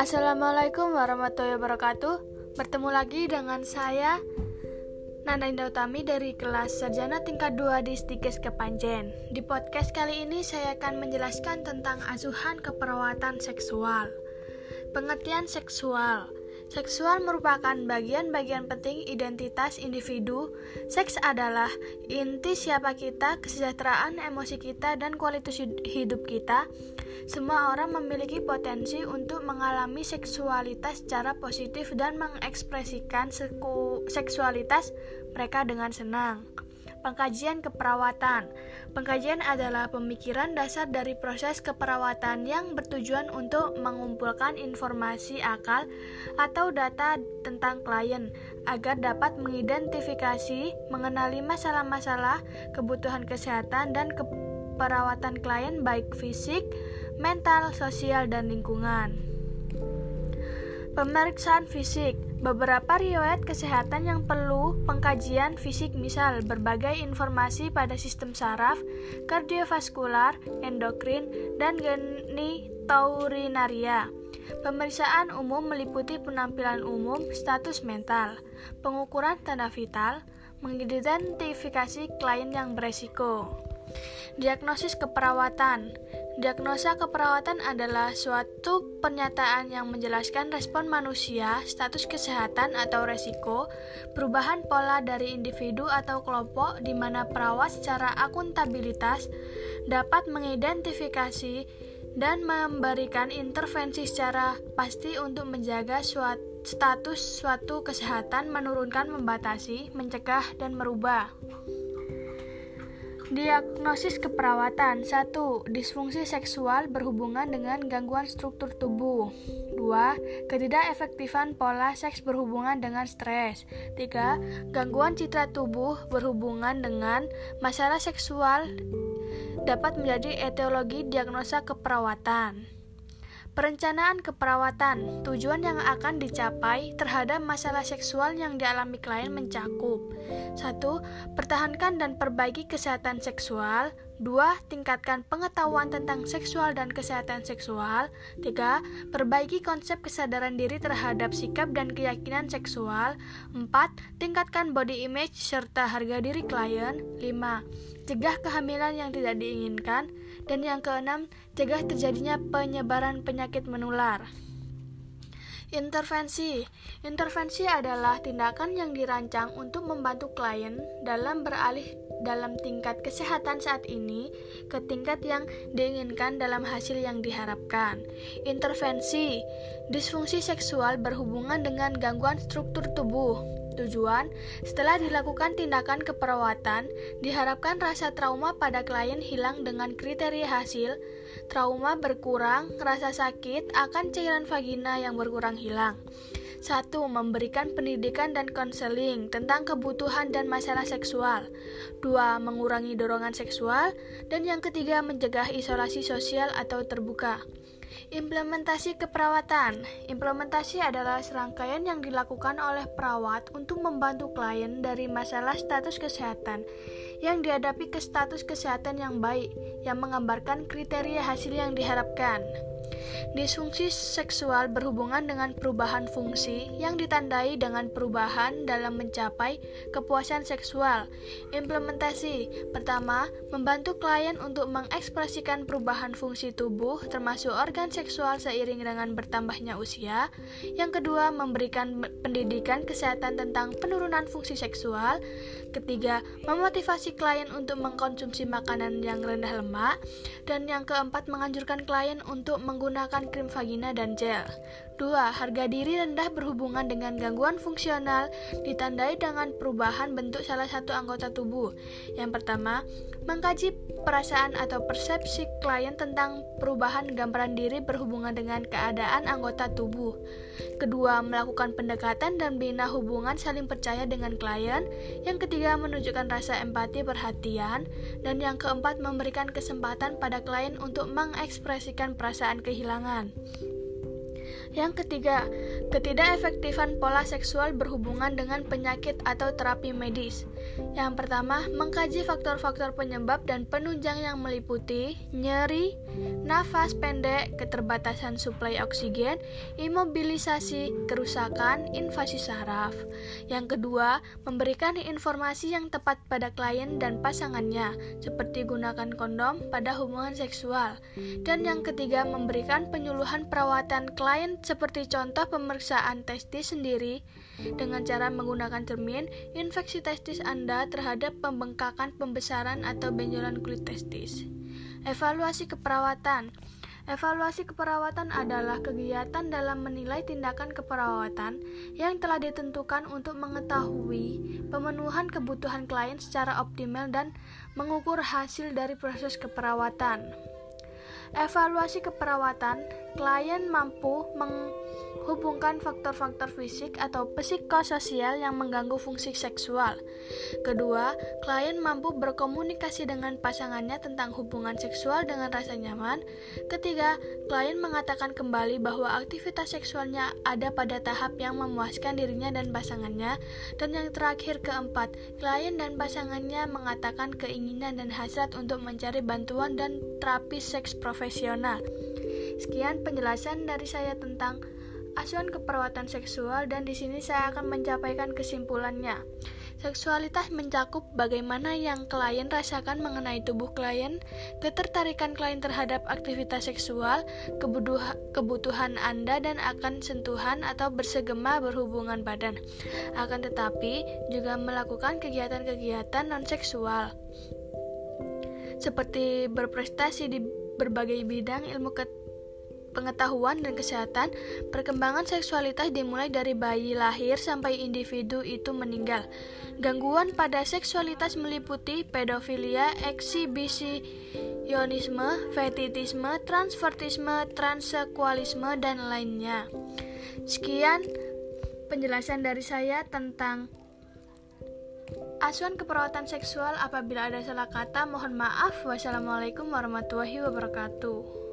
Assalamualaikum warahmatullahi wabarakatuh. Bertemu lagi dengan saya Nanda Indah Utami dari kelas Sarjana tingkat 2 di Stikes Kepanjen. Di podcast kali ini saya akan menjelaskan tentang asuhan keperawatan seksual. Pengertian seksual Seksual merupakan bagian-bagian penting identitas individu. Seks adalah inti siapa kita, kesejahteraan emosi kita, dan kualitas hidup kita. Semua orang memiliki potensi untuk mengalami seksualitas secara positif dan mengekspresikan seksualitas mereka dengan senang. Pengkajian keperawatan. Pengkajian adalah pemikiran dasar dari proses keperawatan yang bertujuan untuk mengumpulkan informasi akal atau data tentang klien agar dapat mengidentifikasi, mengenali masalah-masalah kebutuhan kesehatan dan keperawatan klien baik fisik, mental, sosial, dan lingkungan. Pemeriksaan fisik Beberapa riwayat kesehatan yang perlu pengkajian fisik misal berbagai informasi pada sistem saraf, kardiovaskular, endokrin, dan genitourinaria. Pemeriksaan umum meliputi penampilan umum, status mental, pengukuran tanda vital, mengidentifikasi klien yang beresiko. Diagnosis keperawatan Diagnosa keperawatan adalah suatu pernyataan yang menjelaskan respon manusia, status kesehatan atau resiko, perubahan pola dari individu atau kelompok di mana perawat secara akuntabilitas dapat mengidentifikasi dan memberikan intervensi secara pasti untuk menjaga suatu status suatu kesehatan, menurunkan, membatasi, mencegah, dan merubah. Diagnosis keperawatan 1. Disfungsi seksual berhubungan dengan gangguan struktur tubuh 2. Ketidakefektifan pola seks berhubungan dengan stres 3. Gangguan citra tubuh berhubungan dengan masalah seksual dapat menjadi etiologi diagnosa keperawatan Perencanaan keperawatan, tujuan yang akan dicapai terhadap masalah seksual yang dialami klien mencakup 1. Pertahankan dan perbaiki kesehatan seksual 2. Tingkatkan pengetahuan tentang seksual dan kesehatan seksual 3. Perbaiki konsep kesadaran diri terhadap sikap dan keyakinan seksual 4. Tingkatkan body image serta harga diri klien 5 cegah kehamilan yang tidak diinginkan, dan yang keenam, cegah terjadinya penyebaran penyakit menular. Intervensi Intervensi adalah tindakan yang dirancang untuk membantu klien dalam beralih dalam tingkat kesehatan saat ini ke tingkat yang diinginkan dalam hasil yang diharapkan. Intervensi disfungsi seksual berhubungan dengan gangguan struktur tubuh Tujuan, setelah dilakukan tindakan keperawatan, diharapkan rasa trauma pada klien hilang dengan kriteria hasil. Trauma berkurang, rasa sakit akan cairan vagina yang berkurang hilang. 1. Memberikan pendidikan dan konseling tentang kebutuhan dan masalah seksual. 2. Mengurangi dorongan seksual. Dan yang ketiga, mencegah isolasi sosial atau terbuka. Implementasi keperawatan. Implementasi adalah serangkaian yang dilakukan oleh perawat untuk membantu klien dari masalah status kesehatan yang dihadapi ke status kesehatan yang baik yang menggambarkan kriteria hasil yang diharapkan. Disfungsi seksual berhubungan dengan perubahan fungsi yang ditandai dengan perubahan dalam mencapai kepuasan seksual. Implementasi pertama, membantu klien untuk mengekspresikan perubahan fungsi tubuh termasuk organ seksual seiring dengan bertambahnya usia. Yang kedua, memberikan pendidikan kesehatan tentang penurunan fungsi seksual. Ketiga, memotivasi klien untuk mengkonsumsi makanan yang rendah lemak. Dan yang keempat, menganjurkan klien untuk menggunakan menggunakan krim vagina dan gel. 2. Harga diri rendah berhubungan dengan gangguan fungsional ditandai dengan perubahan bentuk salah satu anggota tubuh. Yang pertama, mengkaji perasaan atau persepsi klien tentang perubahan gambaran diri berhubungan dengan keadaan anggota tubuh. Kedua, melakukan pendekatan dan bina hubungan saling percaya dengan klien. Yang ketiga, menunjukkan rasa empati perhatian. Dan yang keempat, memberikan kesempatan pada klien untuk mengekspresikan perasaan kehilangan. Yang ketiga, ketidakefektifan pola seksual berhubungan dengan penyakit atau terapi medis. Yang pertama, mengkaji faktor-faktor penyebab dan penunjang yang meliputi nyeri, nafas pendek, keterbatasan suplai oksigen, imobilisasi, kerusakan, invasi saraf. Yang kedua, memberikan informasi yang tepat pada klien dan pasangannya, seperti gunakan kondom pada hubungan seksual. Dan yang ketiga, memberikan penyuluhan perawatan klien seperti contoh pemeriksaan testis sendiri dengan cara menggunakan cermin, infeksi testis Anda terhadap pembengkakan pembesaran atau benjolan kulit testis. Evaluasi keperawatan Evaluasi keperawatan adalah kegiatan dalam menilai tindakan keperawatan yang telah ditentukan untuk mengetahui pemenuhan kebutuhan klien secara optimal dan mengukur hasil dari proses keperawatan. Evaluasi keperawatan, klien mampu meng hubungkan faktor-faktor fisik atau psikososial yang mengganggu fungsi seksual. Kedua, klien mampu berkomunikasi dengan pasangannya tentang hubungan seksual dengan rasa nyaman. Ketiga, klien mengatakan kembali bahwa aktivitas seksualnya ada pada tahap yang memuaskan dirinya dan pasangannya. Dan yang terakhir keempat, klien dan pasangannya mengatakan keinginan dan hasrat untuk mencari bantuan dan terapi seks profesional. Sekian penjelasan dari saya tentang asuhan keperawatan seksual dan di sini saya akan menyampaikan kesimpulannya. Seksualitas mencakup bagaimana yang klien rasakan mengenai tubuh klien, ketertarikan klien terhadap aktivitas seksual, kebutuhan Anda dan akan sentuhan atau bersegema berhubungan badan. Akan tetapi juga melakukan kegiatan-kegiatan non-seksual seperti berprestasi di berbagai bidang ilmu pengetahuan dan kesehatan, perkembangan seksualitas dimulai dari bayi lahir sampai individu itu meninggal. Gangguan pada seksualitas meliputi pedofilia, eksibisionisme, fetitisme, transvertisme, transekualisme, dan lainnya. Sekian penjelasan dari saya tentang asuhan keperawatan seksual. Apabila ada salah kata, mohon maaf. Wassalamualaikum warahmatullahi wabarakatuh.